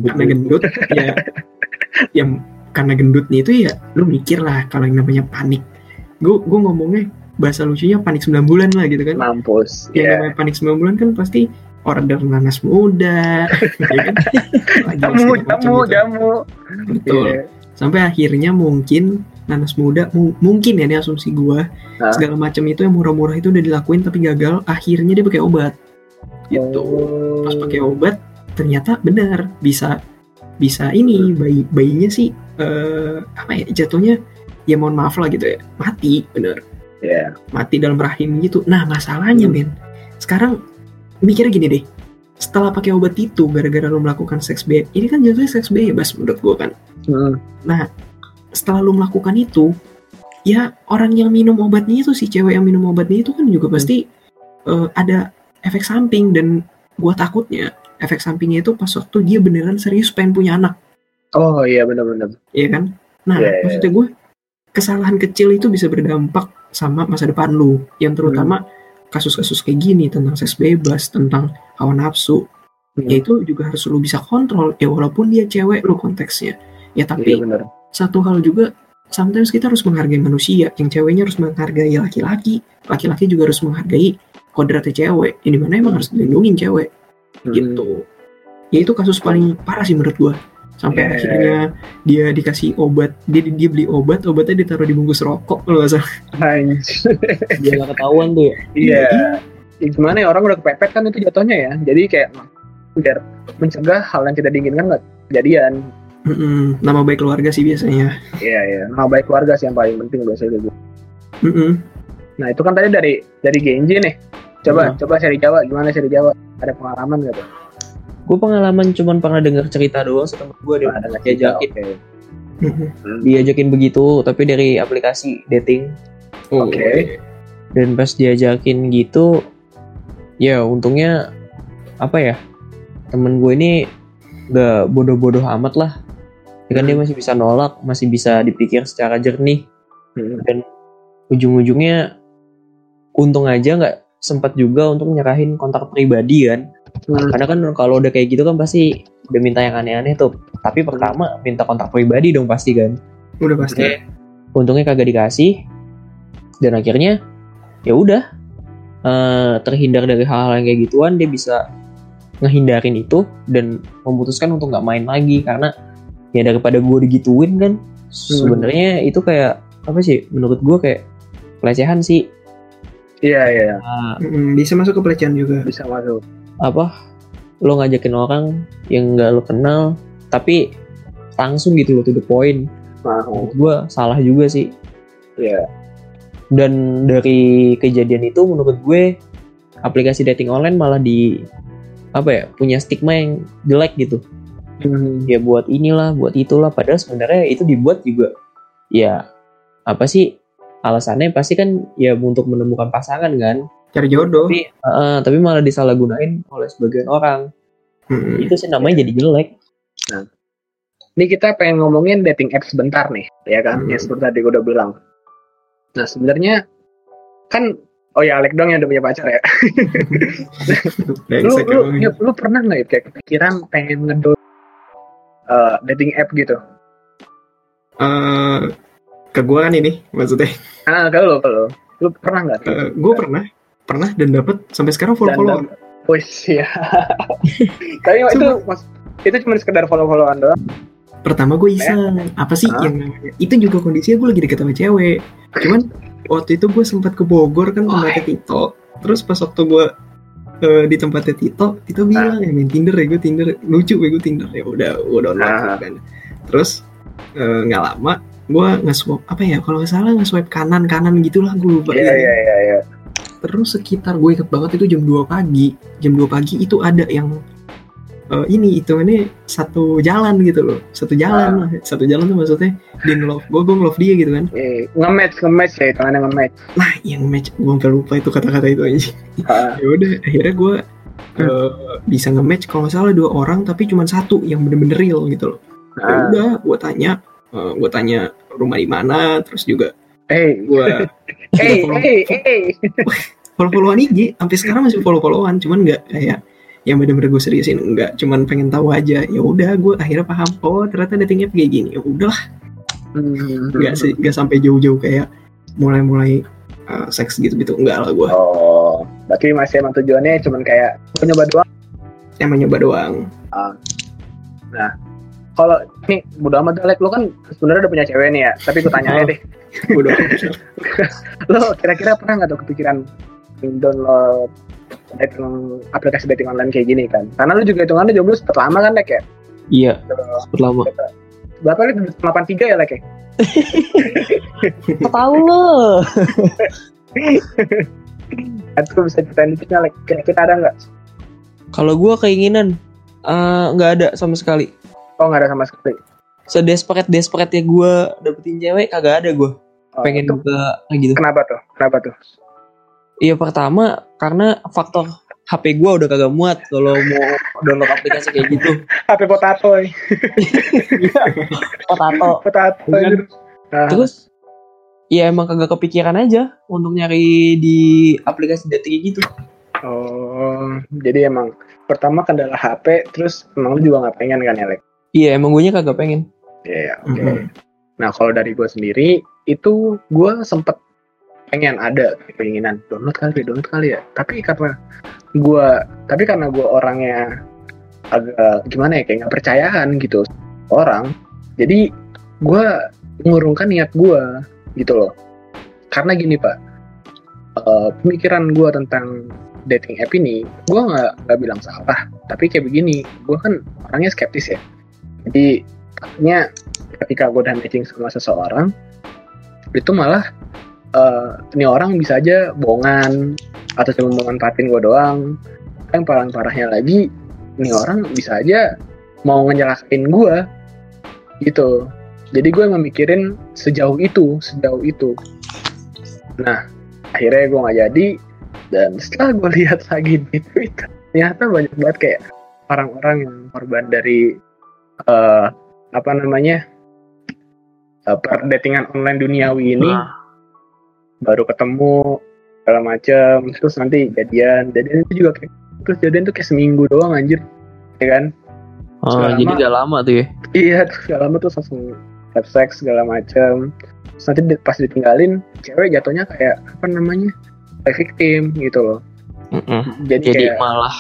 karena gendut ya. Yang karena gendutnya itu ya lu mikir lah kalau yang namanya panik. Gue gue ngomongnya bahasa lucunya panik 9 bulan lah gitu kan mampus yang ya namanya panik 9 bulan kan pasti order nanas muda ya kan jamu jamu gitu. jamu betul Iya. sampai akhirnya mungkin nanas muda mu- mungkin ya ini asumsi gua Hah? segala macam itu yang murah-murah itu udah dilakuin tapi gagal akhirnya dia pakai obat gitu Oh. pas pakai obat ternyata benar bisa bisa ini bayi bayinya sih eh, apa ya jatuhnya ya mohon maaf lah gitu ya mati bener ya mati dalam rahim gitu nah masalahnya Hmm. men sekarang mikirnya gini deh setelah pakai obat itu gara-gara lo melakukan seks bebas ini kan jatuhnya seks bebas menurut gua kan Hmm. setelah lu melakukan itu ya orang yang minum obatnya itu si cewek yang minum obatnya itu kan juga pasti eh, ada efek samping dan gua takutnya efek sampingnya itu pas waktu dia beneran serius pengen punya anak Oh iya benar-benar. ya kan nah Iya, iya. maksudnya gue kesalahan kecil itu bisa berdampak sama masa depan lu. Yang terutama Hmm. kasus-kasus kayak gini tentang seks bebas tentang hawa nafsu. Hmm. ya itu juga harus lu bisa kontrol. Ya walaupun dia cewek lu konteksnya. Ya tapi Iya benar. satu hal juga sometimes kita harus menghargai manusia. Yang ceweknya harus menghargai laki-laki. Laki-laki juga harus menghargai kodratnya cewek. Yang di mana emang harus dilindungin cewek. Hmm. gitu. Ya itu kasus paling parah sih menurut gua sampai Yeah. akhirnya dia dikasih obat dia dia beli obat obatnya ditaruh di bungkus rokok kalau nggak salah. Dia nggak ketahuan tuh ya. Iya. Ya, Gimana ya orang udah kepepet kan itu jatuhnya ya. Jadi kayak biar mencegah hal yang tidak diinginkan nggak kejadian. Mm-mm, nama baik keluarga sih biasanya Iya iya. Nah baik keluarga sih yang paling penting biasanya gitu. Mm-mm. Nah itu kan tadi dari dari Genji nih. Coba coba seri Jawa gimana seri Jawa? Ada pengalaman nggak tuh? Gue pengalaman cuman pernah dengar cerita doang setemen gue dia Ada nggak diajakin. Mm-mm. diajakin begitu tapi dari aplikasi dating Oke. dan pas diajakin gitu ya untungnya apa ya temen gue ini gak bodoh-bodoh amat lah ya kan dia masih bisa nolak masih bisa dipikir secara jernih Hmm. ujung-ujungnya untung aja nggak sempat juga untuk nyerahin kontak pribadi kan Hmm. karena kan kalau udah kayak gitu kan pasti udah minta yang aneh-aneh tuh. Tapi pertama minta kontak pribadi dong pasti kan. Udah pasti. Untungnya kagak dikasih. Dan akhirnya ya udah. Eh, terhindar dari hal-hal yang kayak gituan dia bisa ngehindarin itu dan memutuskan untuk nggak main lagi karena ya daripada gue digituin kan sebenarnya itu kayak apa sih menurut gue kayak pelecehan sih. Iya iya. Mm-mm, bisa masuk ke pelecehan juga. Bisa masuk. Apa lo ngajakin orang yang nggak lo kenal tapi langsung gitu lo to the point menurut gue salah juga sih. Iya. dan dari kejadian itu menurut gue aplikasi dating online malah di apa ya punya stigma yang jelek gitu. Hmm. ya buat inilah buat itulah. Padahal sebenarnya itu dibuat juga. Ya apa sih alasannya? Pasti kan ya untuk menemukan pasangan kan cari jodoh tapi eh, tapi malah disalahgunain oleh sebagian orang Mm-mm. itu sih namanya jadi jelek Ini kita pengen ngomongin dating apps sebentar nih, ya kan? Hmm. Ya seperti tadi gue udah bilang. Nah sebenarnya kan oh ya Alek dong yang udah punya pacar ya. lu lu, ya, lu pernah nggak ya kayak kepikiran pengen ngedol uh, dating app gitu? Eh, ke gua kan ini maksudnya Ah kalau lo kalau lu pernah nggak? gue pernah pernah dan dapat sampai sekarang follow follow Dan- Wih ya. Tapi itu mas, itu cuma sekedar follow-followan doang. pertama gue iseng. Apa sih yang namanya itu juga kondisinya gue lagi deket sama cewek. Cuman waktu itu gue sempat ke Bogor kan tempatnya Tito. Terus pas waktu gue eh, di tempatnya Tito Tito bilang ya main Tinder ya gue Tinder. Lucu gue Tinder. Ya udah gue download Ah. kan. Terus eh, nggak lama gue nge-swipe apa ya kalau nggak salah nge-swipe kanan kanan gitulah gue lupa Iya iya iya. iya. Terus sekitar gue inget banget itu jam 2 pagi. Jam 2 pagi itu ada yang eh, ini hitungannya satu jalan gitu loh. Satu jalan lah. Satu jalan tuh maksudnya dia nge-love gue gue nge-love dia gitu kan. Eh, nge-match nge-match ya itu nge-match. nah yang match gue sampai lupa itu kata-kata itu aja. Ah, ya udah akhirnya gue eh, bisa nge-match kalau nggak salah dua orang tapi cuma satu yang bener-bener real gitu loh. Ya ah. udah gue tanya eh, gue tanya rumah di mana terus juga Eh, gue eh, eh, eh. follow-followan IG sampai sekarang masih follow-followan cuman nggak kayak yang bener-bener gue seriusin. Enggak cuman pengen tahu aja. Ya udah gue akhirnya paham. Oh ternyata dating app kayak gini. Ya udah Hmm. nggak sih nggak sampai jauh-jauh kayak mulai-mulai uh, seks gitu-gitu. Enggak lah gue Oh, berarti masih emang tujuannya cuman kayak "Gua nyoba doang. emang nyoba doang Kalau nih bodo amat Alek, lo kan sebenarnya udah punya cewek nih ya. Tapi gue tanya aja deh, Bodoh. lo kira-kira pernah nggak tuh kepikiran download dating aplikasi dating online kayak gini kan? Karena lo juga hitungannya jomblo sempet lama kan Lek ya? iya sempet lama Berapa Lek? 83 ya Lek ya? tahu lo Itu bisa ceritain dikit Lek? Kira-kira ada nggak? kalau gue keinginan eh, nggak ada sama sekali Oh nggak ada sama sekali. sedesperate desperate ya gue dapetin cewek kagak ada gue Oh, pengen itu buka gitu. kenapa tuh? Kenapa tuh? Iya pertama karena faktor HP gua udah kagak muat kalau mau download aplikasi kayak gitu. HP potato, eh. Potato. potato. Bukan. anjir. Nah, Terus ya emang kagak kepikiran aja untuk nyari di aplikasi dating gitu. oh, jadi emang pertama kendala HP, terus emang lu juga nggak pengen kan ya, Lek? Iya emang gue kagak pengen. Iya, oke. Mhm. Nah, kalau dari gue sendiri, itu gue sempet pengen ada keinginan download kali, download kali ya. Tapi karena gue, tapi karena gue orangnya agak gimana ya, kayak nggak percayaan gitu orang. Jadi gue mengurungkan niat gue gitu loh. Karena gini pak, eh, pemikiran gue tentang dating app ini, gue nggak nggak bilang salah. Tapi kayak begini, gue kan orangnya skeptis ya. Jadi takutnya ketika gue udah matching sama seseorang itu malah eh, ini orang bisa aja bohongan atau cuma memanfaatin gue doang. Kan parah parahnya lagi ini orang bisa aja mau ngenyalakain gue gitu. Jadi gue memikirin sejauh itu sejauh itu. Nah akhirnya gue nggak jadi dan setelah gue lihat lagi di Twitter ternyata banyak banget kayak orang-orang yang korban dari eh, apa namanya eh, perdatingan online duniawi ini Nah. baru ketemu segala macam terus nanti jadian. Jadian itu juga kayak terus jadian tuh kayak seminggu doang anjir. Ya kan? Oh, Selama- jadi gak lama tuh ya. iya terus segala lama tuh langsung have sex segala macam terus nanti pas ditinggalin cewek jatuhnya kayak apa namanya kayak victim gitu loh. Mm-mm. jadi, Jadi kayak malah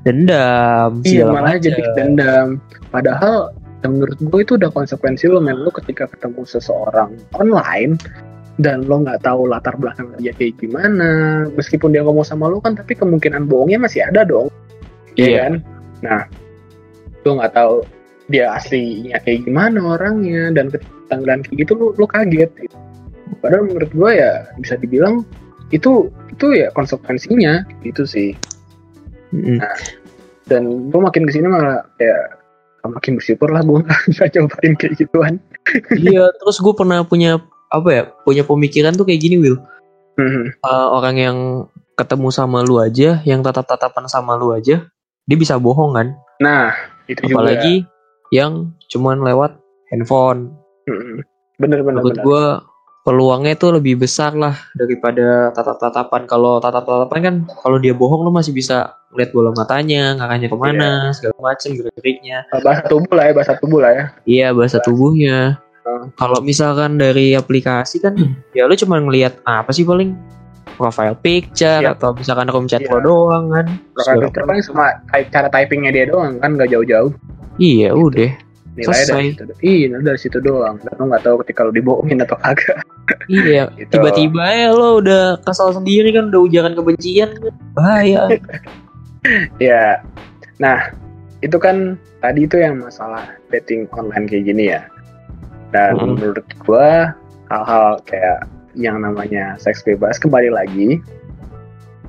dendam iya malah jadi dendam padahal ya menurut gue itu udah konsekuensi lo men lo ketika ketemu seseorang online dan lo nggak tahu latar belakang dia kayak gimana meskipun dia ngomong sama lo kan tapi kemungkinan bohongnya masih ada dong Iya Iya. kan nah lo nggak tahu dia aslinya kayak gimana orangnya dan ketika tanggalan kayak gitu lo lo kaget gitu. padahal menurut gue ya bisa dibilang itu itu ya konsekuensinya gitu sih Mm-mm. dan gue makin ke sini malah kayak makin bersyukur lah gue nggak cobain kayak gituan iya, terus gue pernah punya apa ya? Punya pemikiran tuh kayak gini, Will. Mhm. Eh, orang yang ketemu sama lu aja, yang tatap-tatapan sama lu aja, dia bisa bohong kan? nah itu juga Apalagi yang cuman lewat handphone. Mhm. bener bener Menurut gue peluangnya itu lebih besar lah daripada tatap-tatapan. Kalau tatap-tatapan kan kalau dia bohong lu masih bisa ngeliat bola matanya, ngarahnya ke mana, segala macem gerak-geriknya. bahasa tubuh lah ya bahasa tubuh lah ya Iya bahasa tubuhnya. Hmm. Kalau misalkan dari aplikasi kan, ya lu cuma ngeliat apa sih paling profile picture Iya. atau misalkan room chat Iya. lo doang kan. Segala- picture paling cuma type- cara typingnya dia doang kan nggak jauh-jauh Iya udah. nilainya Selesai. dari situ iya dari situ doang dan lo nggak tahu ketika lo dibohongin atau kagak Iya. gitu. Tiba-tiba ya lo udah kesal sendiri kan, udah ujaran kebencian kan. Bahaya. ya nah itu kan tadi itu yang masalah dating online kayak gini ya dan Mm. menurut gua hal-hal kayak yang namanya seks bebas kembali lagi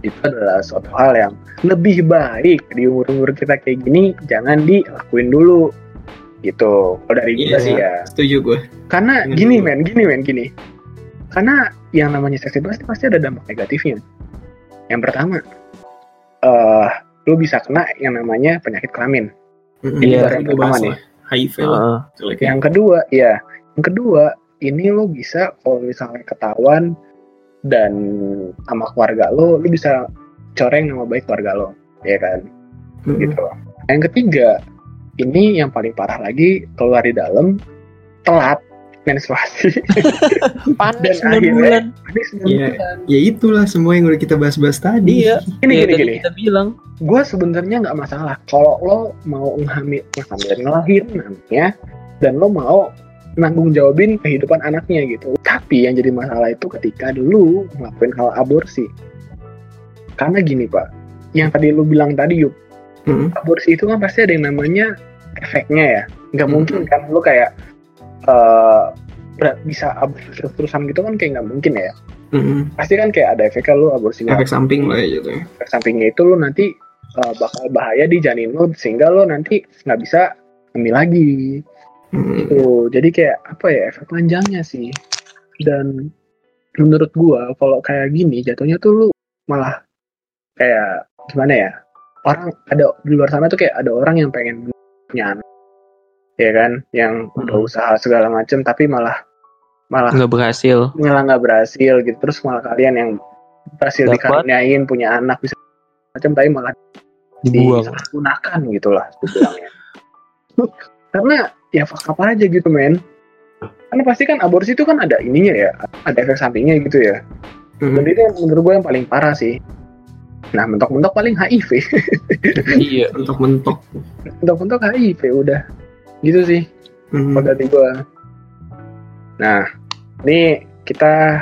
itu adalah suatu hal yang lebih baik di umur-umur kita kayak gini jangan dilakuin dulu gitu kalau dari Iya. sih ya Setuju gue. karena Hmm. gini men gini men gini karena yang namanya seks bebas itu pasti ada dampak negatifnya yang pertama eh lu bisa kena yang namanya penyakit kelamin Ini Iya, baru itu gue bahas aman ya. lah. HIV. Heeh. Jelek. yang kedua ya yang kedua ini lo bisa kalau misalnya ketahuan dan sama keluarga lo lo bisa coreng nama baik keluarga lo ya kan Mm. gitu yang ketiga ini yang paling parah lagi keluar di dalam telat menstruasi Panik Dan 9 akhirnya- sembilan Iya. bulan. Ya itulah semua yang udah kita bahas-bahas tadi. Iya. gini Ya, gini gini kita bilang. gue sebenarnya nggak masalah kalau lo mau ngehamil ngehamil ngelahirin anaknya dan lo mau nanggung jawabin kehidupan anaknya gitu tapi yang jadi masalah itu ketika lu ngelakuin hal aborsi karena gini pak yang tadi lu bilang tadi yuk Mm. aborsi itu kan pasti ada yang namanya efeknya ya nggak Hmm. mungkin kan lu kayak eh ber- bisa aborsi terus-terusan gitu kan kayak nggak mungkin ya Mm. pasti kan kayak ada efeknya lu aborsi Efek samping lah ya gitu. efek sampingnya itu lo nanti uh, bakal bahaya di janin lo sehingga lo nanti nggak bisa hamil lagi Mm. tuh jadi kayak apa ya efek panjangnya sih dan menurut gua kalau kayak gini jatuhnya tuh lu malah kayak gimana ya orang ada di luar sana tuh kayak ada orang yang pengen punya anak ya kan yang udah Hmm. usaha segala macem tapi malah malah nggak berhasil. Malah nggak berhasil gitu. Terus malah kalian yang berhasil dikaruniain punya anak bisa macam tapi malah dibuang. disalahgunakan gitu lah gue bilangnya. Karena ya apa aja gitu men. Karena pasti kan aborsi itu kan ada ininya ya ada efek sampingnya gitu ya. Dan Hmm. itu yang menurut gue yang paling parah sih. Nah mentok-mentok paling HIV. Iya mentok-mentok. Mentok-mentok HIV udah gitu sih Hmm. dari gue nah ini kita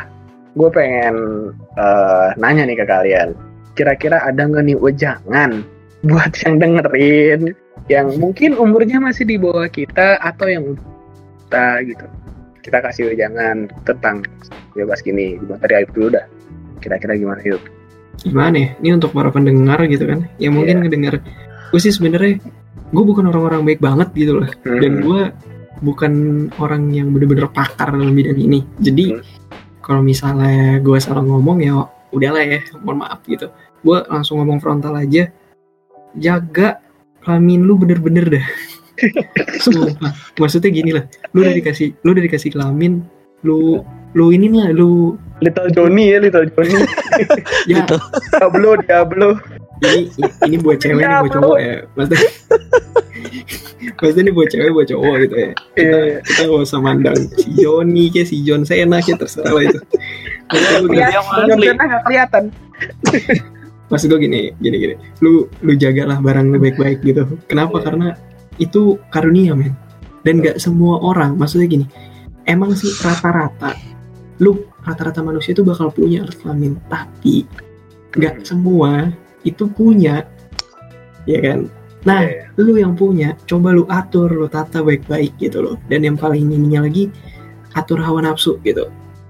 gue pengen eh, nanya nih ke kalian. Kira-kira ada nggak nih wejangan buat yang dengerin yang mungkin umurnya masih di bawah kita atau yang kita gitu. Kita kasih wejangan tentang bebas gini gimana tadi Ayub dulu dah. Kira-kira gimana Ayub gimana ya? Ini untuk para pendengar gitu kan. Yang mungkin Iya. ngedenger gue sih sebenarnya gue bukan orang-orang baik banget gitu loh. Dan Hmm. gue bukan orang yang bener-bener pakar dalam bidang ini. Jadi Hmm. kalau misalnya gue salah ngomong ya udahlah ya mohon maaf gitu. Gue langsung ngomong frontal aja jaga kelamin lu bener-bener dah. Sumpah. maksudnya gini lah lu udah dikasih lu udah dikasih kelamin lu lu ini lah lu Little Johnny ya Little Johnny. Ya. Diablo Diablo ini ini buat cewek ini buat cowok ya. Maksudnya maksudnya ini buat cewek buat cowok gitu ya. Kita Iya. kita gak usah mandang si Joni kayak si John Cena kayak terserah lah itu. Karena nggak kelihatan. Maksud gue gini gini gini. Lu lu jagalah barang lu baik-baik gitu. Kenapa? Karena itu karunia men. Dan gak semua orang maksudnya gini. Emang sih rata-rata lu rata-rata manusia itu bakal punya alat kelamin tapi nggak semua itu punya ya kan nah Iya. lu yang punya coba lu atur lu tata baik-baik gitu loh dan yang paling ininya lagi atur hawa nafsu gitu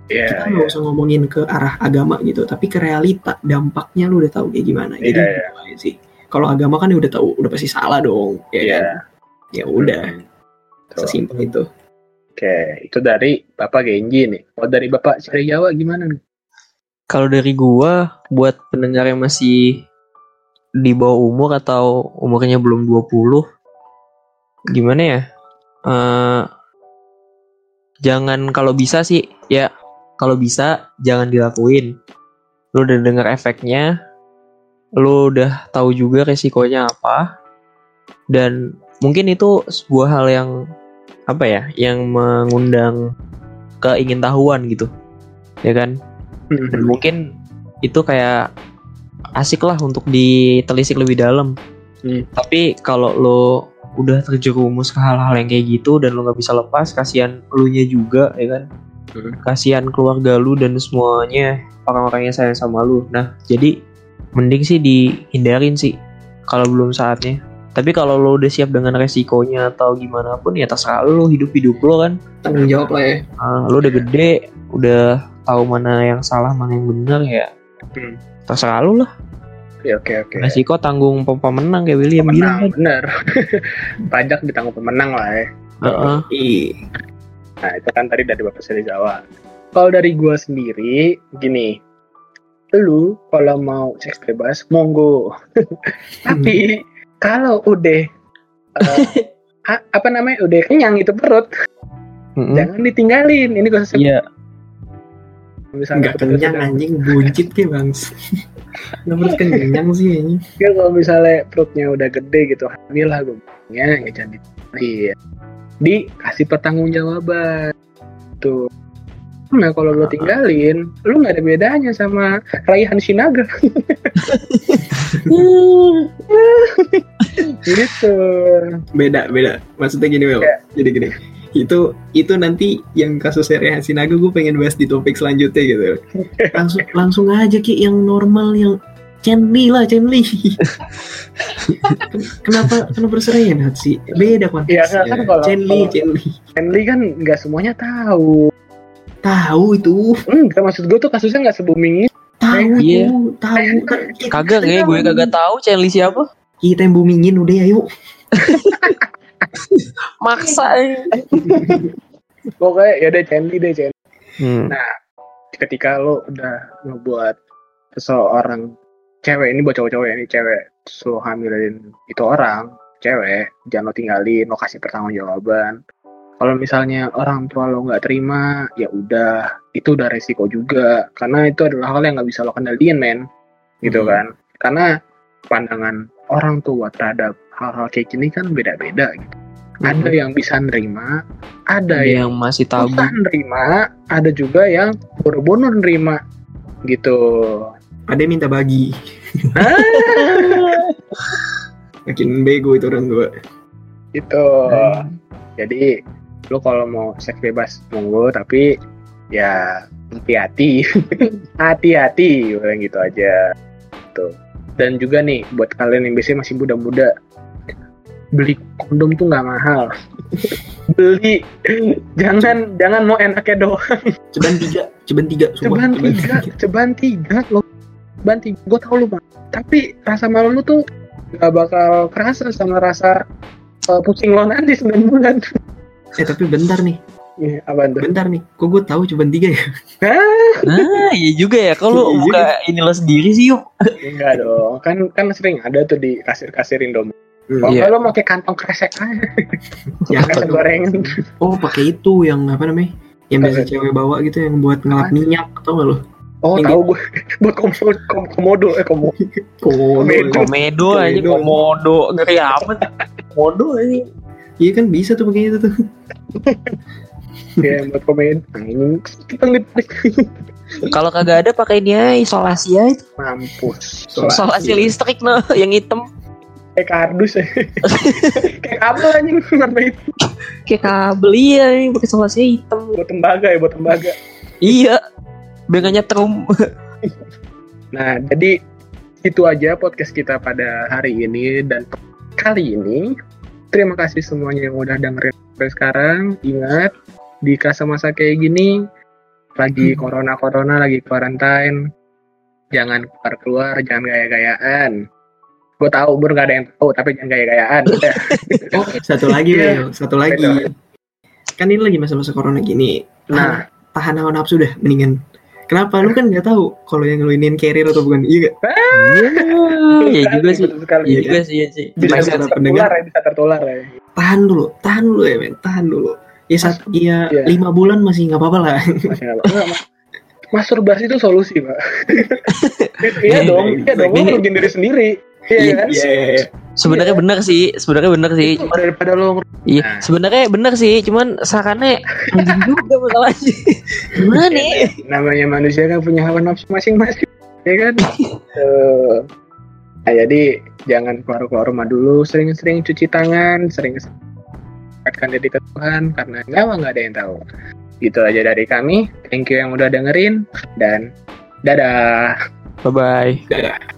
Iya kita nggak usah ngomongin ke arah agama gitu tapi ke realita dampaknya lu udah tahu kayak gimana jadi Iya, gitu aja sih kalau agama kan ya udah tahu udah pasti salah dong ya Iya. kan ya udah Tuh. sesimpel itu Oke, itu dari Bapak Genji nih. Kalau dari Bapak Cari Jawa gimana nih? Kalau dari gua buat pendengar yang masih di bawah umur atau umurnya belum 20 gimana ya? Eh jangan kalau bisa sih ya kalau bisa jangan dilakuin. Lu udah denger efeknya, lu udah tahu juga resikonya apa dan mungkin itu sebuah hal yang apa ya, yang mengundang keingintahuan gitu. Ya kan? dan mungkin itu kayak asik lah untuk ditelisik lebih dalam. Hmm. Tapi kalau lo udah terjerumus ke hal-hal yang kayak gitu dan lo nggak bisa lepas, kasihan lu nya juga, ya kan? Hmm. Kasihan keluarga lu dan semuanya orang-orang yang sayang sama lu. Nah, jadi mending sih dihindarin sih kalau belum saatnya. Tapi kalau lo udah siap dengan resikonya atau gimana pun ya terserah lu hidup hidup lo kan. tanggung jawab lah ya Ah, lu udah gede, udah tahu mana yang salah, mana yang benar ya. Hmm. Terserah lu lah. Oke, oke, oke. Resiko tanggung pemenang kayak William Pemenang, bilang kan. bener. Pajak ditanggung pemenang lah ya. Heeh. Ih, Nah, itu kan tadi dari Bapak Cari Jawa. Kalau dari gua sendiri, gini. Lu kalau mau seks bebas, monggo. Tapi kalau udah a- apa namanya udah kenyang itu perut Mm-mm. jangan ditinggalin ini khusus Iya, misalnya nggak kenyang anjing buncit kayak bang nggak perut kenyang sih anjing Ya kalau misalnya perutnya udah gede gitu, hamil lah gue ya jangan ditinggalin. Dikasih pertanggungjawaban. Tuh. Nah kalau lo tinggalin, lu nggak ada bedanya sama Raihan Sinaga. gitu. beda beda maksudnya gini Wel Iya. jadi gini itu itu nanti yang kasus Rehan Sinaga gue pengen bahas di topik selanjutnya gitu. Langsung langsung aja ki yang normal yang Chenli lah Chenli. Kenapa kenapa berserahan sih beda Iya, konteksnya kan kalau- Chenli kalau- Chenli. Henry kan nggak semuanya tahu. tahu itu. Enggak maksud gue tuh kasusnya nggak se booming itu. tahu Iya. tahu. Kan kagak kayak gue kagak tahu Chenli siapa. kita yang boomingin udah ayo Maksa. eh. Pokoknya ya deh Henry deh Henry. Hmm. ketika lo udah ngebuat seseorang cewek ini buat cowok-cowok ya ini cewek so hamilin itu orang cewek jangan lo tinggalin lo kasih pertanggungjawaban kalau misalnya orang tua lo nggak terima ya udah itu udah resiko juga karena itu adalah hal yang nggak bisa lo kendaliin men gitu Hmm. kan karena pandangan orang tua terhadap hal-hal kayak gini kan beda-beda gitu ada yang bisa nerima ada Ada yang yang masih tabu. nerima, ada juga yang boro-boro nerima gitu. Ada yang minta bagi. Ah, Makin bego itu orang tua. gitu. Jadi lu kalau mau seks bebas monggo tapi ya hati-hati. hati-hati gitu aja. Tuh. Dan juga nih buat kalian yang biasanya masih muda-muda beli kondom tuh nggak mahal. beli. Jangan jangan mau enaknya doang. Ceban tiga, ceban tiga, sumpah, ceban tiga ceban tiga lo ceban tiga gue tau lu bang tapi rasa malu lu tuh gak bakal kerasa sama rasa uh, pusing lo nanti 9 bulan. Eh tapi bentar nih, Iya, apa tuh? Bentar nih. Kok gue tahu ceban tiga ya? Nah, iya juga ya. Kalau Iya buka ini lo sendiri sih yuk. enggak dong. Kan kan sering ada tuh di kasir kasir Indomie kalau Iya. nggak lo pakai kantong kresek aja Ya, kresek gorengan oh pakai itu yang apa namanya? Yang biasa cewek bawa gitu yang buat ngelap minyak, tau gak lo? oh Ini- tahu gue buat komodo kom- komodo eh komodo Komodo. Komedo aja, komodo. Ngeri amat. Komodo aja. Iya kan bisa tuh pakai itu tuh. ya buat kita Kalau kagak ada pakai ini aja, isolasi aja. mampus Isolasi listrik no, yang hitam. Kayak kardus ya kayak kabel anjing warna itu Kayak kabel iya, ini pakai isolasi hitam. buat tembaga ya buat tembaga Iya. Biar nggak nyetrum. Nah, jadi itu aja podcast kita pada hari ini dan kali ini terima kasih semuanya yang udah dengerin sampai sekarang. Ingat di masa kayak gini lagi corona corona lagi quarantine jangan keluar keluar jangan gaya-gayaan gue tahu bur gak ada yang tahu tapi jangan gaya-gayaan. Oh satu lagi Iya. Bel, satu lagi. Kan ini lagi masa-masa corona gini. nah tahan hawa nafsu dah mendingan. Kenapa lu kan nggak tahu kalau yang lu iniin carrier atau bukan? Iya gak? Iya juga sih. betul. Iya juga sih, iya sih. bisa, bisa tertular ya bisa tertular ya Tahan dulu, tahan dulu ya men, tahan dulu. Ya saat iya Iya. lima bulan masih nggak apa-apa lah. Masih nggak apa-apa. Mas- Masturbasi itu solusi, Pak. iya Iya, dong, iya, iya dong, iya. lu diri sendiri. Iya Iya, kan? Iya. Sebenarnya benar sih, sebenarnya benar sih. Itu daripada lo Iya, Nah. sebenarnya benar sih, cuman sarannya anjing juga masalahnya. Gimana nih? namanya manusia kan punya hawa nafsu masing-masing, ya kan? Eh, nah, jadi jangan keluar-keluar rumah dulu, sering-sering cuci tangan, sering dekatkan diri ke Tuhan karena nyawa nggak ada yang tahu. Gitu aja dari kami. Thank you yang udah dengerin dan dadah. Bye bye. Dadah.